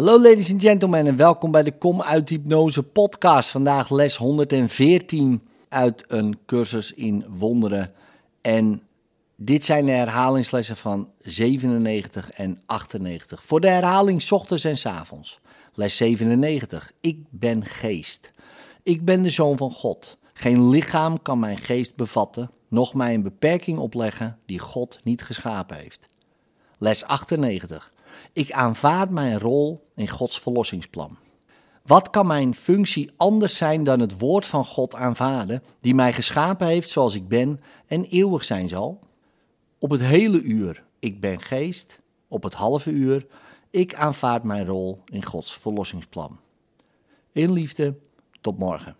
Hallo ladies and gentlemen en welkom bij de Kom uit Hypnose podcast. Vandaag les 114 uit een cursus in wonderen. En dit zijn de herhalingslessen van 97 en 98. Voor de herhaling ochtends en 's avonds. Les 97. Ik ben geest. Ik ben de zoon van God. Geen lichaam kan mijn geest bevatten, noch mij een beperking opleggen die God niet geschapen heeft. Les 98. Ik aanvaard mijn rol in Gods verlossingsplan. Wat kan mijn functie anders zijn dan het woord van God aanvaarden, die mij geschapen heeft zoals ik ben en eeuwig zijn zal? Op het hele uur, ik ben geest. Op het halve uur, ik aanvaard mijn rol in Gods verlossingsplan. In liefde, tot morgen.